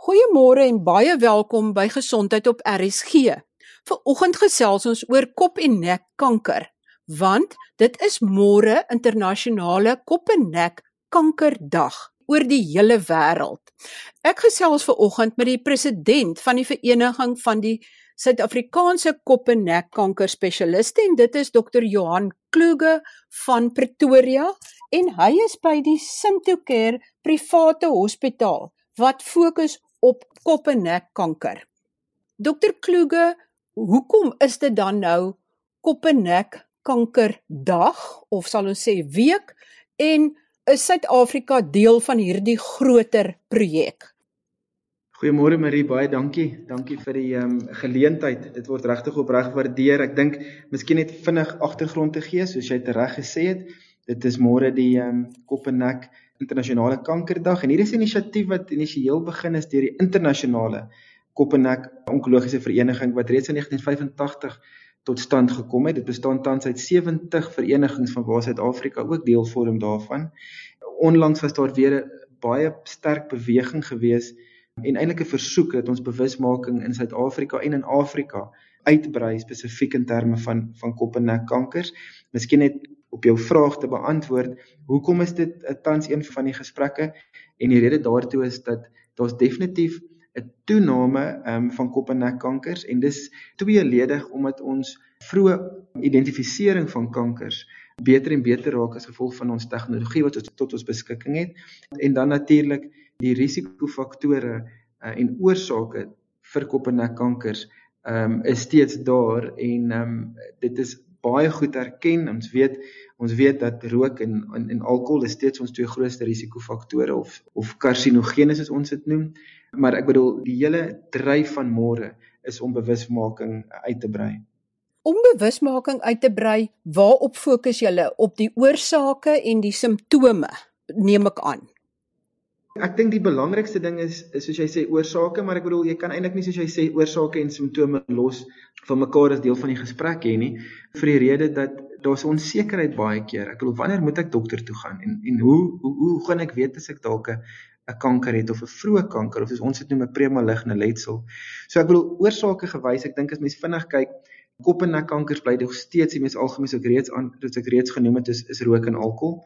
Goeiemôre en baie welkom by Gesondheid op RSG. Vanoggend gesels ons oor kop en nek kanker, want dit is môre internasionale kop en nek kankerdag oor die hele wêreld. Ek gesels vanoggend met die president van die vereniging van die Suid-Afrikaanse kop en nek kanker spesialiste en dit is Dr. Johan Kluge van Pretoria en hy is by die Symptocare private hospitaal wat fokus op kop en nek kanker. Dokter Kloege, hoekom is dit dan nou kop en nek kanker dag of sal ons sê week en is Suid-Afrika deel van hierdie groter projek? Goeiemôre Marie, baie dankie. Dankie vir die ehm um, geleentheid. Dit word regtig opreg gewaardeer. Ek dink miskien net vinnig agtergrond te gee, soos jy dit reg gesê het. Dit is môre die ehm um, kop en nek internasionale kankerdag en hier is 'n inisiatief wat initieel begin is deur die internasionale kop en nek onkologiese vereniging wat reeds in 1985 tot stand gekom het. Dit bestaan tans uit 70 verenigings van waar Suid-Afrika ook deel vorm daarvan. Onlangs was daar weer 'n baie sterk beweging gewees en eintlik 'n versoek dat ons bewusmaking in Suid-Afrika en in Afrika uitbrei spesifiek in terme van van kop en nek kankers. Miskien net op jou vraag te beantwoord, hoekom is dit uh, tans een van die gesprekke? En die rede daartoe is dat daar's definitief 'n toename um, van kop en nek kankers en dis tweeledig omdat ons vroeë identifisering van kankers beter en beter raak as gevolg van ons tegnologie wat ons tot ons beskikking het. En dan natuurlik die risikofaktore uh, en oorsake vir kop en nek kankers um, is steeds daar en um, dit is baie goed erken. Ons weet ons weet dat rook en en, en alkohol is steeds ons twee grootste risikofaktore of of karsinogenes soos ons dit noem. Maar ek bedoel die hele dryf van môre is om bewusmaking uit te brei. Om bewusmaking uit te brei, waarop fokus julle op die oorsake en die simptome, neem ek aan. Ek dink die belangrikste ding is is soos jy sê oorsake, maar ek bedoel jy kan eintlik nie soos jy sê oorsake en simptome los van mekaar as deel van die gesprek hê nie vir die rede dat daar's onsekerheid baie keer. Ek bedoel wanneer moet ek dokter toe gaan en en hoe hoe hoe gaan ek weet as ek dalk 'n kanker het of 'n vroeë kanker of soos ons dit noem 'n premaligne letsel. So ek bedoel oorsake gewys, ek dink as mens vinnig kyk kop en nek kankers bly nog steeds die mees algemeen ook reeds aan wat ek reeds genoem het is is rook en alkohol.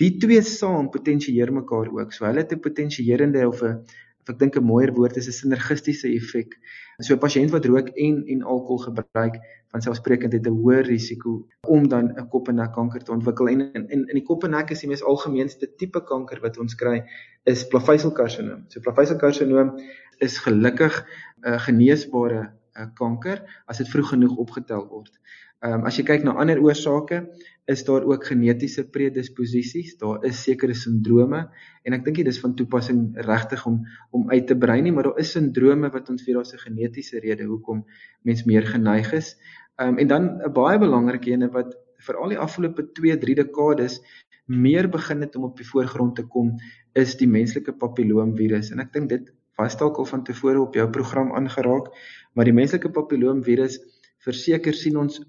Die twee saam potensieer mekaar ook. So hulle het 'n potensieerende of 'n of ek dink 'n mooier woord is 'n sinergistiese effek. So 'n pasiënt wat rook en en alkohol gebruik, van selfsprekend het 'n hoër risiko om dan 'n kop en nek kanker te ontwikkel. En in in, in die kop en nek is die mees algemeenste tipe kanker wat ons kry is plaveisselkarsinoom. So plaveisselkarsinoom is gelukkig 'n uh, geneesbare uh, kanker as dit vroeg genoeg opgetel word. Ehm um, as jy kyk na ander oorsake, is daar ook genetiese predisposisies. Daar is sekere sindrome en ek dink dit is van toepassing regtig om om uit te brei nie, maar daar is sindrome wat ons weet daar's 'n genetiese rede hoekom mens meer geneig is. Ehm um, en dan 'n baie belangrike ene wat veral die afgelope 2-3 dekades meer begin het om op die voorgrond te kom is die menslike papilloomvirus en ek dink dit was dalk al van tevore op jou program aangeraak, maar die menslike papilloomvirus verseker sien ons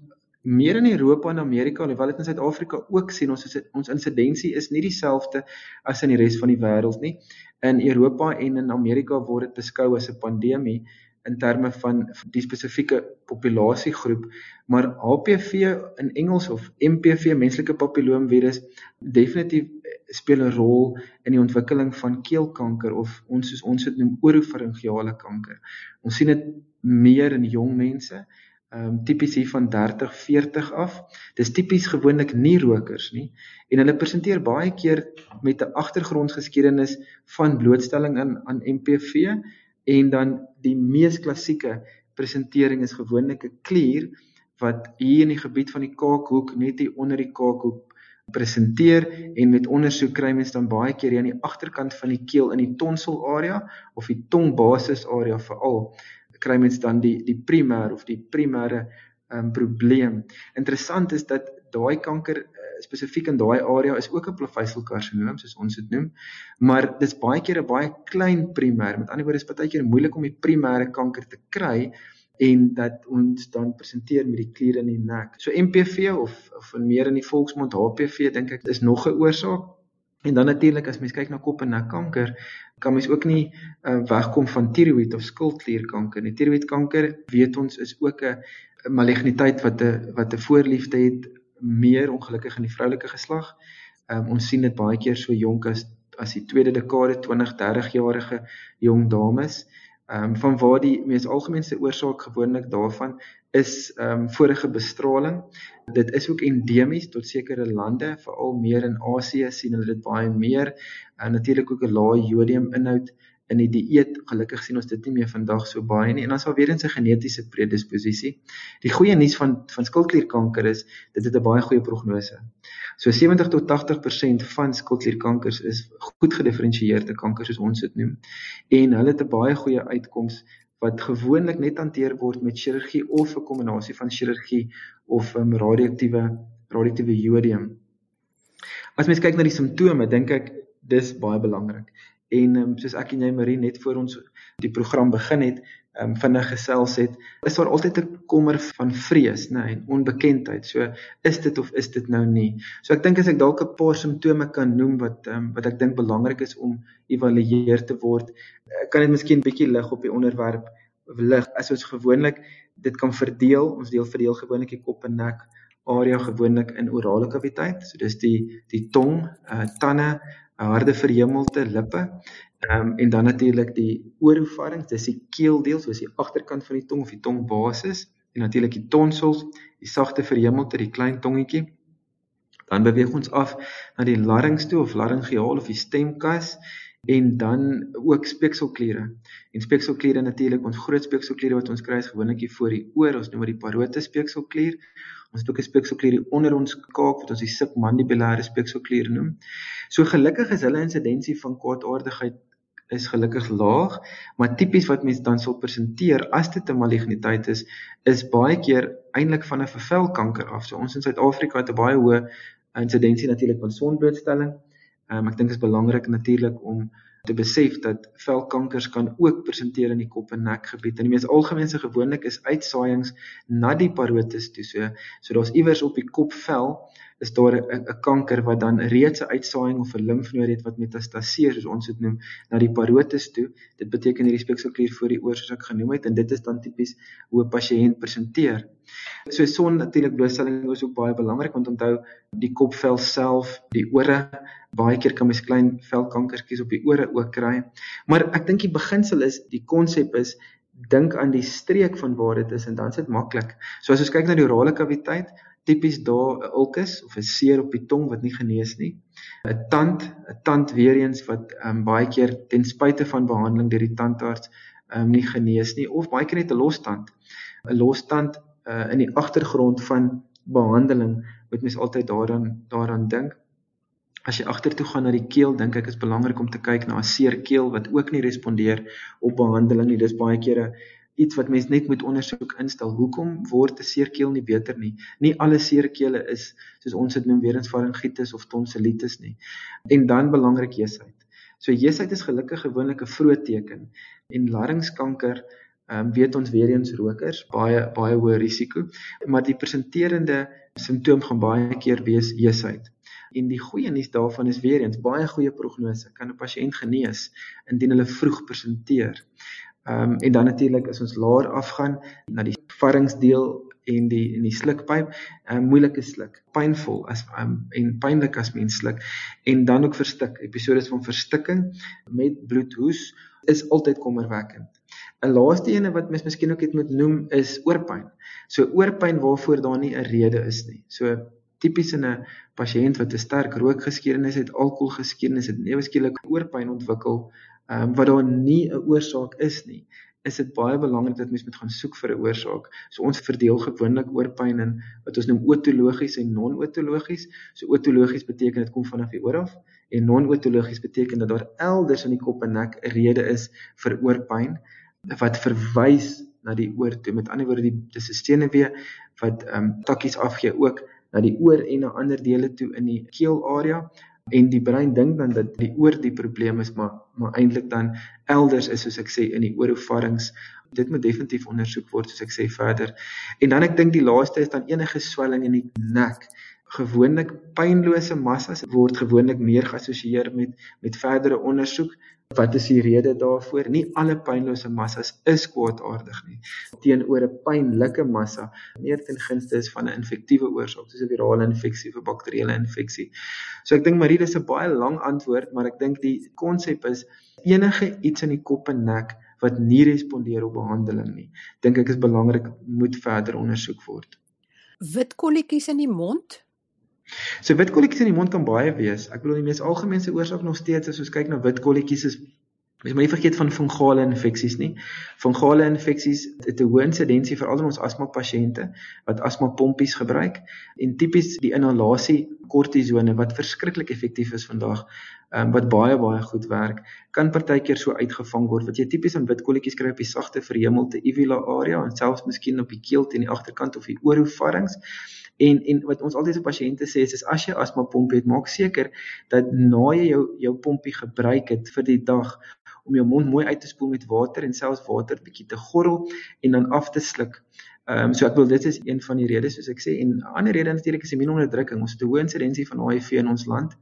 meer in Europa en Amerika alhoewel dit in Suid-Afrika ook sien ons is ons insidensie is nie dieselfde as in die res van die wêreld nie. In Europa en in Amerika word dit beskou as 'n pandemie in terme van die spesifieke populasiegroep, maar HPV in Engels of MPV menslike papilloomvirus definitief speel 'n rol in die ontwikkeling van keelkanker of ons soos ons dit noem oropharyngeale kanker. Ons sien dit meer in jong mense, ehm um, tipies hier van 30, 40 af. Dis tipies gewoonlik nie rokers nie en hulle presenteer baie keer met 'n agtergrondgeskiedenis van blootstelling aan aan MPV en dan die mees klassieke presentering is gewoonlik 'n klier wat hier in die gebied van die kaakhoek net hier onder die kaakhoek presenteer en met ondersoek kry mens dan baie keer hier aan die agterkant van die keel in die tonsel area of die tongbasis area veral kry mens dan die die primêr of die primêre um, probleem. Interessant is dat daai kanker spesifiek in daai area is ook 'n plaveisselkarsinoom soos ons dit noem, maar dis baie keer 'n baie klein primêr. Met ander woorde is baie keer moeilik om die primêre kanker te kry en dat ons dan presenteer met die klier in die nek. So MPV of of meer in die volksmond HPV dink ek is nog 'n oorsaak. En dan natuurlik as mens kyk na kop en nek kanker, kan mens ook nie uh, wegkom van tiroïed of skildklierkanker nie. Tiroïedkanker weet ons is ook 'n maligniteit wat 'n wat 'n voorliefde het meer ongelukkig in die vroulike geslag. Um, ons sien dit baie keer so jonk as as die tweede dekade 20, 30 jarige jong dames. Ehm um, van waar die mees algemeenste oorsaak gewoonlik daarvan is ehm um, vorige bestraling. Dit is ook endemies tot sekere lande, veral meer in Asië sien hulle dit baie meer. En natuurlik ook 'n lae jodium inhoud in die dieet. Gelukkig sien ons dit nie meer vandag so baie nie en dan sal weer eens 'n genetiese predisposisie. Die goeie nuus van van skildklierkanker is dit het 'n baie goeie prognose. So 70 tot 80% van skildklierkankers is goed gedifferensieerde kanker soos ons dit noem en hulle het 'n baie goeie uitkoms wat gewoonlik net hanteer word met chirurgie of 'n kombinasie van chirurgie of um, radioaktiewe radioaktiewe jodium. As mens kyk na die simptome, dink ek dis baie belangrik. En um, soos ek en jy Marie net voor ons die program begin het, um, vinnig gesels het, is daar altyd 'n kommer van vrees, nê, nee, en onbekendheid. So is dit of is dit nou nie? So ek dink as ek dalk 'n paar simptome kan noem wat um, wat ek dink belangrik is om evalueer te word, eh, kan dit miskien bietjie lig op die onderwerp lig as ons gewoonlik dit kan verdeel. Ons deel verdeel gewoonlik die kop en nek area gewoonlik in orale kaviteit. So dis die die tong, uh, tande, harde verhemelte lippe. Ehm um, en dan natuurlik die oorofarings, dis die keeldeel, soos die agterkant van die tong of die tongbasis en natuurlik die tonsils, die sagte verhemelte, die klein tongetjie. Dan beweeg ons af na die larynx toe of laryngeaal of die stemkas en dan ook speekselkliere. En speekselkliere natuurlik ons groot speekselkliere wat ons kry is gewoonlik hier voor die oor, ons noem dit die parotid speekselklier. Ons het ook 'n speekselklier onder ons kaak wat ons die submandibulêre speekselklier noem. So gelukkig is hulle insidensie van kwaadaardigheid is gelukkig laag, maar tipies wat mense dan sal presenteer as dit 'n maligniteit is, is baie keer eintlik van 'n vervelkanker af. So ons in Suid-Afrika het 'n baie hoë insidensie natuurlik van sonblootstelling. Ehm um, ek dink dit is belangrik natuurlik om te besef dat velkankers kan ook presenteer in die kop en nek gebied. En die mees algemeenste gewoonlik is uitsaaiings na die parotis toe. So so daar's iewers op die kopvel is daar 'n kanker wat dan reeds 'n uitsaaiing of 'n limfnoot het wat metastaseer soos ons dit noem na die parotis toe. Dit beteken hierdie speekselklier voor die oor soos ek genoem het en dit is dan tipies hoe 'n pasiënt presenteer. So son natuurlik blootstelling is ook baie belangrik want onthou die kopvel self, die ore, baie keer kan mens klein velkankertjies op die ore ook kry. Maar ek dink die beginsel is die konsep is dink aan die streek van waar dit is en dan is dit maklik. So as ons kyk na die orale kaviteit, tipies daar 'n ulkus of 'n seer op die tong wat nie genees nie. 'n Tand, 'n tand weer eens wat um, baie keer ten spyte van behandeling deur die tandarts um, nie genees nie of baie keer net 'n lostand. 'n Lostand uh, in die agtergrond van behandeling moet mens altyd daaraan daaraan dink. As jy agtertoe gaan na die keel, dink ek is belangrik om te kyk na 'n seer keel wat ook nie respondeer op behandeling nie. Dis baie keer 'n iets wat mens net moet ondersoek instel. Hoekom word 'n seerkeel nie beter nie? Nie alle seerkele is soos ons dit noem weer eens faringitis of tonsilitis nie. En dan belangrik jeusheid. So jeusheid is gelukkig gewoonlik 'n vroeë teken en larynxkanker ehm um, weet ons weer eens rokers baie baie hoë risiko, maar die presenterende simptoom gaan baie keer wees jeusheid. En die goeie nuus daarvan is weer eens baie goeie prognose. Kan 'n pasiënt genees indien hulle vroeg presenteer. Ehm um, en dan natuurlik as ons laer afgaan na die varringsdeel en die en die slukpyp, 'n um, ehm, moeilike sluk, pynvol as um, en pynlik as mens sluk en dan ook verstik. Episodes van verstikking met bloedhoes is altyd kommerwekkend. 'n Laaste ene wat mens miskien ook het moet noem is oorpyn. So oorpyn waarvoor daar nie 'n rede is nie. So tipies in 'n pasiënt wat 'n sterk rookgeskiedenis het, alkoholgeskiedenis het, ewe skielik oorpyn ontwikkel ehm um, wat daar nie 'n oorsaak is nie, is dit baie belangrik dat mens moet gaan soek vir 'n oorsaak. So ons verdeel gewoonlik oorpyn in wat ons noem otologies en non-otologies. So otologies beteken dit kom vanaf die oor af en non-otologies beteken dat daar elders in die kop en nek 'n rede is vir oorpyn wat verwys na die oor toe. Met ander woorde, die dis 'n senuwee wat ehm um, takkies afgee ook na die oor en na ander dele toe in die keelarea en die brein dink dan dat die oor die probleem is maar maar eintlik dan elders is soos ek sê in die oorofarings dit moet definitief ondersoek word soos ek sê verder. En dan ek dink die laaste is dan enige swelling in die nek gewoonlik pynlose massas word gewoonlik meer geassosieer met met verdere ondersoek. Wat is die rede daarvoor? Nie alle pynlose massas is kwaadaardig nie. Teenoor 'n pynlike massa, meer ten gunste is van 'n infektiewe oorsaak, soos 'n virale infeksie of 'n bakterieële infeksie. So ek dink Marie, dis 'n baie lang antwoord, maar ek dink die konsep is enige iets in die kop en nek wat nie respondeer op behandeling nie, dink ek is belangrik moet verder ondersoek word. Wit kolletjies in die mond? So wit kolletjies in die mond kan baie wees. Ek bedoel die mees algemene oorsaak nog steeds as ons kyk na wit kolletjies is Mens moet nie vergeet van fungale infeksies nie. Fungale infeksies het 'n hoë insidensie veral in ons asma pasiënte wat asma pompies gebruik en tipies die inhalasie kortisone wat verskriklik effektief is vandag, um, wat baie baie goed werk, kan partykeer so uitgevang word wat jy tipies aan wit kolletjies kry op die sagte verhemelte uvula area en selfs miskien op die keel teen die agterkant of die oorofarings. En en wat ons altyd se pasiënte sê is, is as jy asma pomp het, maak seker dat na jy jou jou pompie gebruik het vir die dag om jou mond mooi uit te spoel met water en selfs water bietjie te gorrel en dan af te sluk. Ehm um, so ek wil dit is een van die redes soos ek sê en 'n ander rede natuurlik is immuunonderdrukking. Ons het 'n hoë insidensie van HIV in ons land.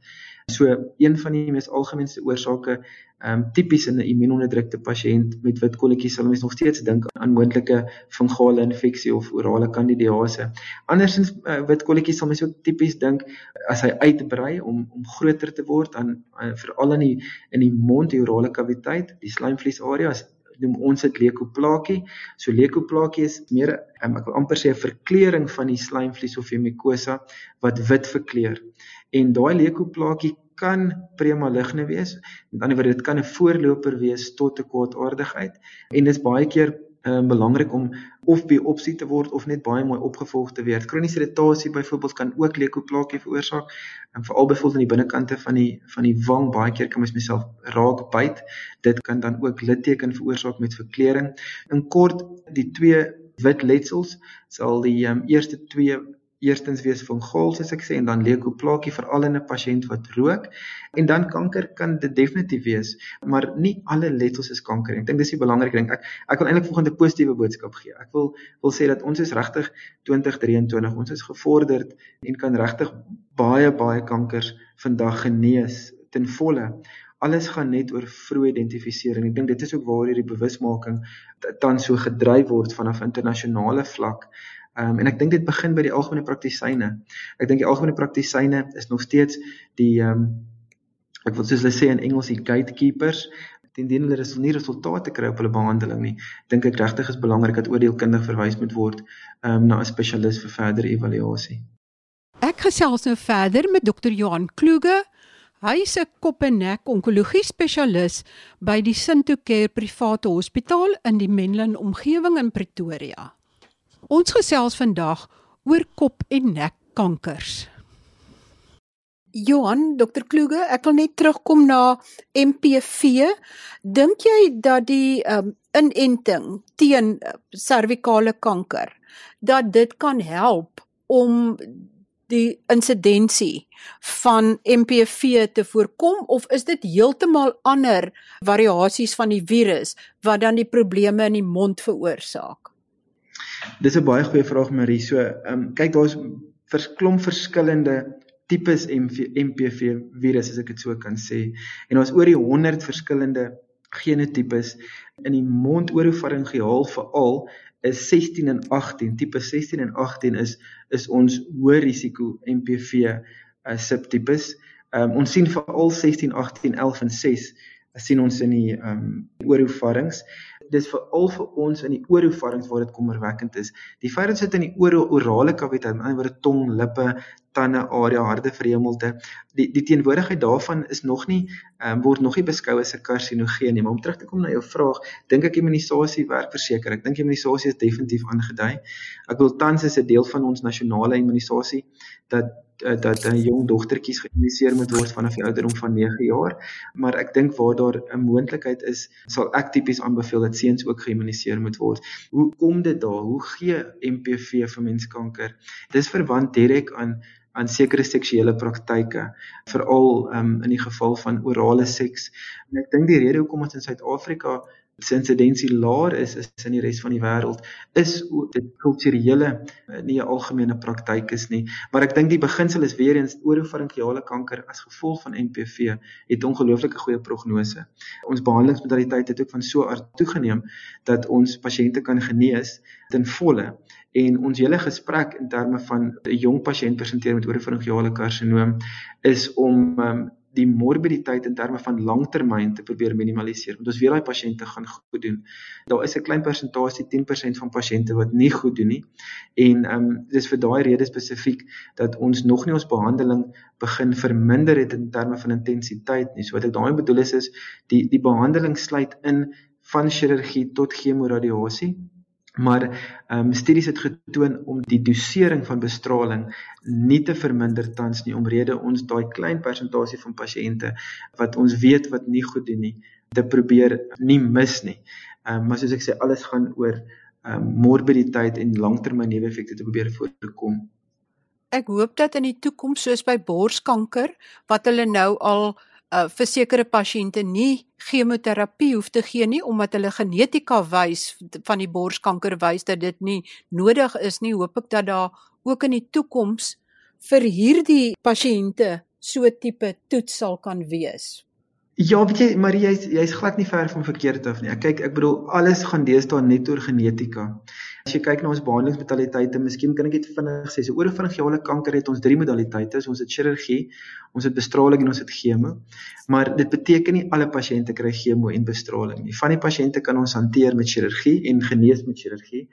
So een van die mees algemeenste oorsake ehm um, tipies in 'n immuunonderdrukte pasiënt met wit kolletjies sal mens nog steeds dink aan moontlike fungale infeksie of orale kandidiase. Andersins uh, wit kolletjies sal mens ook tipies dink as hy uitbrei om om groter te word dan uh, veral in die in die mond die orale kaviteit, die slijmvlies areas noem ons dit leukoplaakie. So leukoplaakie is meer um, ek wil amper sê 'n verkleuring van die slijmvlies of die mukosa wat wit verkleur en daai leukoplaakie kan premaligne wees. Met ander woorde, dit kan 'n voorloper wees tot 'n kwaadaardigheid en dit is baie keer um, belangrik om of biopsie te word of net baie mooi opgevolg te word. Kroniese irritasie byvoorbeeld kan ook leukoplaakie veroorsaak veral byvoorbeeld aan die binnekante van die van die wang baie keer kan mens myself raak byt. Dit kan dan ook litteken veroorsaak met verkleuring. In kort, die twee wit letsels sal die um, eerste twee eerstens wees fungaal soos ek sê en dan leukoplaakie veral in 'n pasiënt wat rook. En dan kanker kan dit definitief wees maar nie alle letsels is kanker ek dink dis die belangrike ding. Ek ek wil eintlik volgende positiewe boodskap gee. Ek wil wil sê dat ons is regtig 2023 ons is gevorderd en kan regtig baie baie kankers vandag genees ten volle. Alles gaan net oor vroeë identifisering ek dink dit is ook waar hierdie bewusmaking dan so gedryf word vanaf internasionale vlak Um, en ek dink dit begin by die algemene praktisyne. Ek dink die algemene praktisyne is nog steeds die ehm um, ek wil soos hulle sê in Engels die gatekeepers indien hulle res nie resultate kry op hulle behandeling nie, dink ek regtig is belangrik dat oordeelkundig verwys moet word ehm um, na 'n spesialis vir verdere evaluasie. Ek gesels nou verder met Dr. Johan Kluge. Hy is 'n kop en nek onkologie spesialis by die Sintocare private hospitaal in die Menlyn omgewing in Pretoria. Ons gesels vandag oor kop en nek kankers. Johan, Dr. Kluge, ek wil net terugkom na MPV. Dink jy dat die um, inenting teen servikale uh, kanker dat dit kan help om die insidensie van MPV te voorkom of is dit heeltemal ander variasies van die virus wat dan die probleme in die mond veroorsaak? Dis 'n baie goeie vraag Marie. So, ehm um, kyk daar's versklom verskillende tipes MPV virus as ek dit so kan sê. En daar's oor die 100 verskillende genotipes in die mondorofaringeaal veral is 16 en 18 tipe 16 en 18 is is ons hoë risiko MPV uh, eh, subtipes. Um, ons sien veral 16, 18, 11 en 6 sien ons in die ehm um, orofarings dis veral vir ons in die orofarings waar dit kommerwekkend is. Die feit dat dit in die oro orale kaviteit, die ander word tong, lippe, tande area, harde vreemdelte, die die teenwoordigheid daarvan is nog nie um, word nog nie beskou as 'n karsinogeen nie. Maar om terug te kom na jou vraag, dink ek immunisasie werk verseker. Ek dink immunisasie is definitief aangedui. Ek wil tans is 'n deel van ons nasionale immunisasie dat dat 'n jong dogtertjies geïniseer moet word vanaf die ouderdom van 9 jaar, maar ek dink waar daar 'n moontlikheid is, sal ek tipies aanbeveel dat seuns ook geïmmuniseer moet word. Hoe kom dit daar? Hoe gee MPV vir menskanker? Dis verwant direk aan aan sekere seksuele praktyke, veral um, in die geval van orale seks. En ek dink die rede hoekom ons in Suid-Afrika se insidensie laer is is in die res van die wêreld is dit kulturele eh, nie 'n algemene praktyk is nie. Maar ek dink die beginsel is weer eens oropharyngeale kanker as gevolg van MPV het ongelooflike goeie prognose. Ons behandelingsmodaliteite het ook van so aard toegeneem dat ons pasiënte kan genees ten volle. En ons hele gesprek in terme van 'n jong pasiënt presenteer met oropharyngeale karsinoom is om um, die morbiditeit in terme van langtermyn te probeer minimaliseer. Want ons weet daai pasiënte gaan goed doen. Daar is 'n klein persentasie 10% van pasiënte wat nie goed doen nie. En ehm um, dis vir daai rede spesifiek dat ons nog nie ons behandeling begin verminder het in terme van intensiteit nie. So wat ek daarmee bedoel is is die die behandeling sluit in van chirurgie tot chemoradiasie Maar ehm um, studies het getoon om die dosering van bestraling nie te verminder tans nie omrede ons daai klein persentasie van pasiënte wat ons weet wat nie goed doen nie te probeer nie mis nie. Ehm um, maar soos ek sê alles gaan oor ehm um, morbiditeit en langtermyn neeweffekte te probeer voorkom. Ek hoop dat in die toekoms soos by borskanker wat hulle nou al uh, vir sekere pasiënte nie chemoterapie hoef te gee nie omdat hulle genetika wys van die borskanker wys dat dit nie nodig is nie hoop ek dat daar ook in die toekoms vir hierdie pasiënte so tipe toets sal kan wees. Ja, weet jy, Marie, jy's jy's glad nie ver van verkeerd af nie. Ek kyk, ek bedoel alles gaan deesdae net oor genetika. As jy kyk na ons behandelingsmodaliteite, miskien kan ek dit vinnig sê. So oropharyngeale kanker het ons drie modaliteite. So ons het chirurgie, ons het bestraling en ons het chemo. Maar dit beteken nie alle pasiënte kry chemo en bestraling nie. Van die pasiënte kan ons hanteer met chirurgie en genees met chirurgie.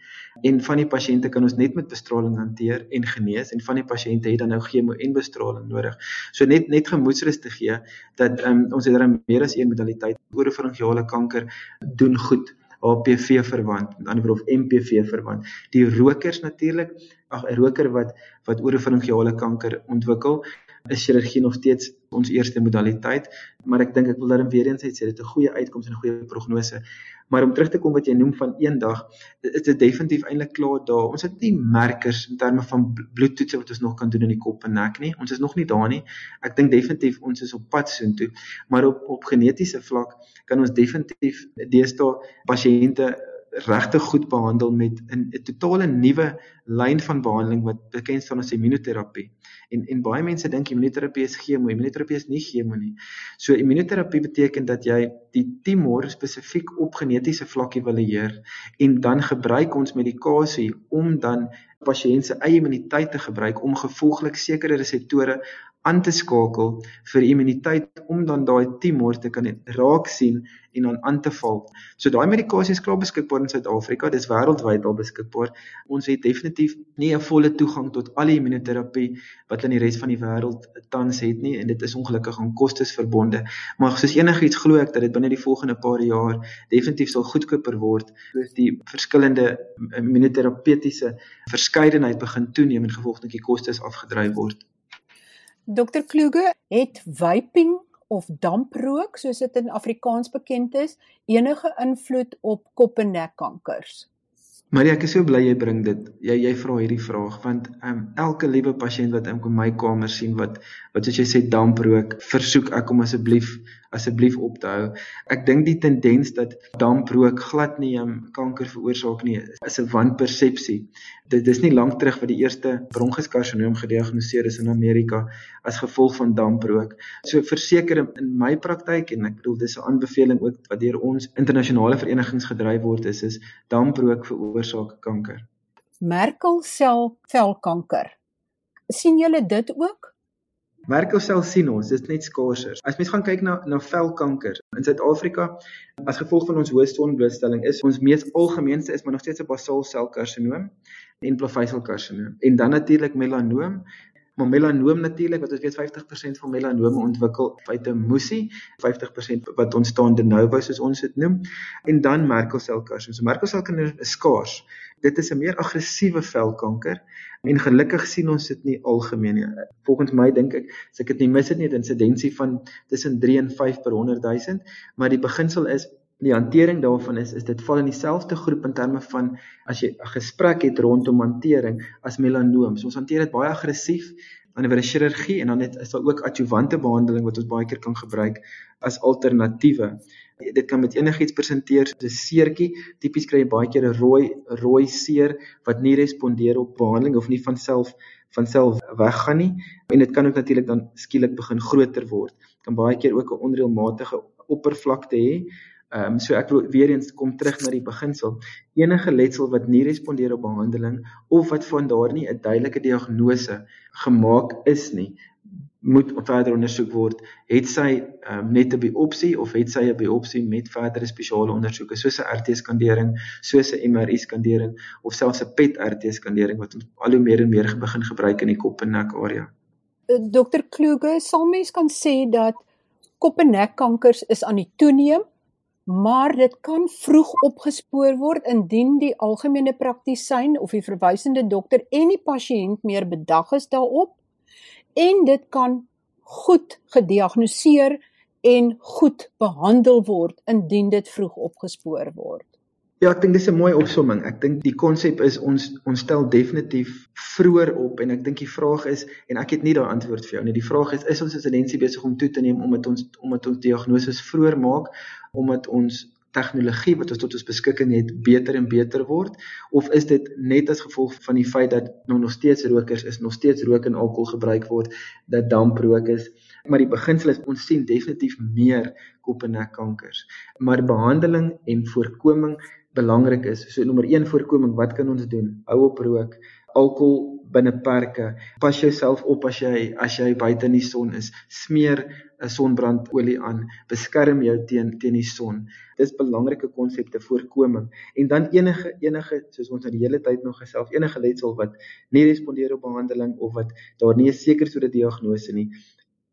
En van die pasiënte kan ons net met bestraling hanteer en genees en van die pasiënte het dan nou chemo en bestraling nodig. So net net gemoedsrus te gee dat um, ons het dan meer as een modaliteit oropharyngeale kanker doen goed. HPV verwant, met ander woorde of MPV verwant. Die rokers natuurlik, ag 'n roker wat wat oropharyngeale kanker ontwikkel, is chirurgie nog steeds ons eerste modaliteit, maar ek dink ek wil daarin weer eens sê dit 'n goeie uitkoms en 'n goeie prognose. Maar om terug te kom wat jy noem van eendag, is dit definitief eintlik klaar daar. Ons het nie merkers in terme van bloedtoetse wat ons nog kan doen in die kop en nek nie. Ons is nog nie daar nie. Ek dink definitief ons is op pad soontoe, maar op op genetiese vlak kan ons definitief deesdae pasiënte regtig goed behandel met 'n totale nuwe lyn van behandeling wat bekend staan as immunoterapie. En en baie mense dink immunoterapie is chemo, immunoterapie is nie chemo nie. So immunoterapie beteken dat jy die tumor spesifiek op genetiese vlak evalueer en dan gebruik ons medikasie om dan pasiënt se eie immuniteit te gebruik om gevolglik sekere reseptore aan te skakel vir immuniteit om dan daai tumor te kan raak sien en dan aan te val. So daai medikasie is klaar beskikbaar in Suid-Afrika, dis wêreldwyd al beskikbaar. Ons het definitief nie 'n volle toegang tot al die immunoterapie wat in die res van die wêreld tans het nie en dit is ongelukkig aan kostes verbonde. Maar soos enigiets glo ek dat dit binne die volgende paar jaar definitief sal goedkoper word soos die verskillende immunoterapeutiese verskeidenheid begin toeneem en gevolglik die kostes afgedryf word. Dr Kluge, het vaping of damprook, soos dit in Afrikaans bekend is, enige invloed op kop en nekkankers? Marie, ek is so bly jy bring dit. Jy jy vra hierdie vraag want um, elke liewe pasiënt wat in my kamer sien wat wat soos jy sê damprook, versoek ek om asseblief asseblief op te hou. Ek dink die tendens dat damprook glad nie um, kanker veroorsaak nie, is 'n wanpersepsie. Dit is nie lank terug wat die eerste bronchuskarinoom gediagnoseer is in Amerika as gevolg van damprook. So verseker in my praktyk en ek bedoel dis 'n aanbeveling ook wat deur ons internasionale verenigings gedryf word is is damprook veroorsaak kanker. Merkel sel velkanker. sien julle dit ook? Merkel sel sien ons, dit is net skaarser. As mens gaan kyk na na velkanker in Suid-Afrika, as gevolg van ons hoë sonblootstelling is ons mees algemeenste is maar nog steeds 'n basaalselkarsinoom en plaveisselkarsinoom. En dan natuurlik melanoom, maar melanoom natuurlik wat ons weet 50% van melanome ontwikkel uit 'n musie, 50% wat ontstaan de novo soos ons dit noem, en dan Merkel selkarsinoom. So Merkel selkarsinoom is skaars. Dit is 'n meer aggressiewe velkanker en gelukkig sien ons dit nie algemeen nie. Volgens my dink ek, as ek dit nie mis het nie, 'n insidensie van tussen 3 en 5 per 100 000, maar die beginsel is die hantering daarvan is is dit val in dieselfde groep in terme van as jy 'n gesprek het rondom hantering as melanoom. So ons hanteer dit baie aggressief aan 'n chirurgie en dan het is daar ook adjuvante behandeling wat ons baie keer kan gebruik as alternatiewe. Dit kan met enigiets presenteer, so 'n seertjie. Tipies kry jy baie keer 'n rooi rooi seer wat nie respondeer op behandeling of nie van self van self weggaan nie en dit kan ook natuurlik dan skielik begin groter word. Kan baie keer ook 'n onreëlmatige oppervlakte hê. Ehm um, so ek wil weer eens kom terug na die beginsel. Enige letsel wat nie respondeer op behandeling of wat van daar nie 'n duidelike diagnose gemaak is nie, moet verder ondersoek word. Het sy um, net 'n biopsie of het sy 'n biopsie met verdere spesiale ondersoeke soos 'n RT-skandering, soos 'n MRI-skandering of selfs 'n PET-RT-skandering wat al hoe meer en meer begin gebruik in die kop en nek area. Eh, Dr. Kluge, sal mens kan sê dat kop en nekkankers is aan die toeneem, maar dit kan vroeg opgespoor word indien die algemene praktisyn of die verwysende dokter en die pasiënt meer bedag is daarop en dit kan goed gediagnoseer en goed behandel word indien dit vroeg opgespoor word. Ja, ek dink dis 'n mooi opsomming. Ek dink die konsep is ons ons stel definitief vroeër op en ek dink die vraag is en ek het nie daai antwoord vir jou nie. Die vraag is is ons residensie besig om toe te neem omdat ons omdat ons diagnose vroeër maak omdat ons tegnologie wat ons tot ons beskikking het beter en beter word of is dit net as gevolg van die feit dat nou nog steeds rokers is nog steeds rook en alkohol gebruik word dat damprook is maar die beginsel is ons sien definitief meer kop en nek kankers maar behandeling en voorkoming belangrik is so nommer 1 voorkoming wat kan ons doen hou op rook alkohol binne perke. Pas jouself op as jy as jy buite in die son is. Smeer 'n sonbrandolie aan. Beskerm jou teen teen die son. Dis belangrike konsepte voorkoming. En dan enige enige soos ons nou die hele tyd nog gesels, enige letsel wat nie respondeer op behandeling of wat daar nie 'n seker soort diagnose nie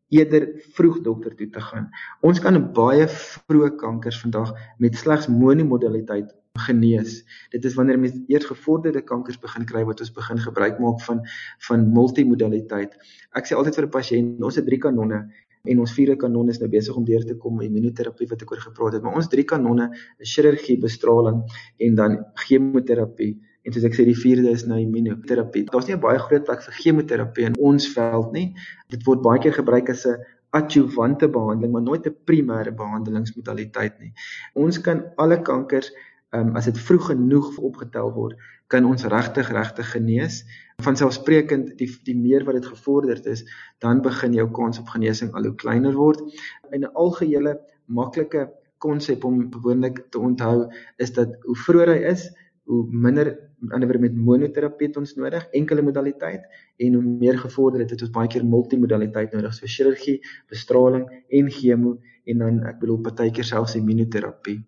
eerder vroeg dokter toe te gaan. Ons kan baie vroeë kankers vandag met slegs monomodaliteit genees. Dit is wanneer mens eers gevorderde kankers begin kry wat ons begin gebruik maak van van multimodaliteit. Ek sê altyd vir 'n pasiënt, ons het drie kanonne en ons vierde kanon is nou besig om deur te kom immunoterapie wat ek oor gepraat het, maar ons drie kanonne is chirurgie, bestraling en dan chemoterapie. En soos ek sê die vierde is nou immunoterapie. Daar's nie 'n baie groot plek vir chemoterapie in ons veld nie. Dit word baie keer gebruik as 'n adjuvante behandeling, maar nooit 'n primêre behandelingsmodaliteit nie. Ons kan alle kankers um, as dit vroeg genoeg opgetel word, kan ons regtig regtig genees. Van selfsprekend die die meer wat dit gevorderd is, dan begin jou kans op genesing al hoe kleiner word. In 'n algehele maklike konsep om gewoonlik te onthou is dat hoe vroeër hy is, hoe minder anderwoorde met monoterapie het ons nodig, enkele modaliteit en hoe meer gevorderd het ons baie keer multimodaliteit nodig, so chirurgie, bestraling en chemo en dan ek bedoel partykeer selfs immunoterapie.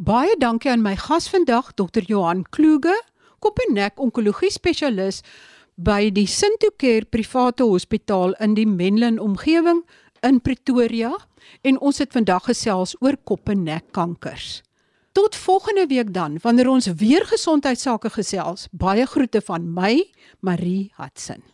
Baie dankie aan my gas vandag, Dr. Johan Kloege, kop en nek onkologie spesialis by die Sinto Care Private Hospitaal in die Menlyn omgewing in Pretoria en ons het vandag gesels oor kop en nek kankers. Tot volgende week dan wanneer ons weer gesondheidsake gesels. Baie groete van my, Marie Hudson.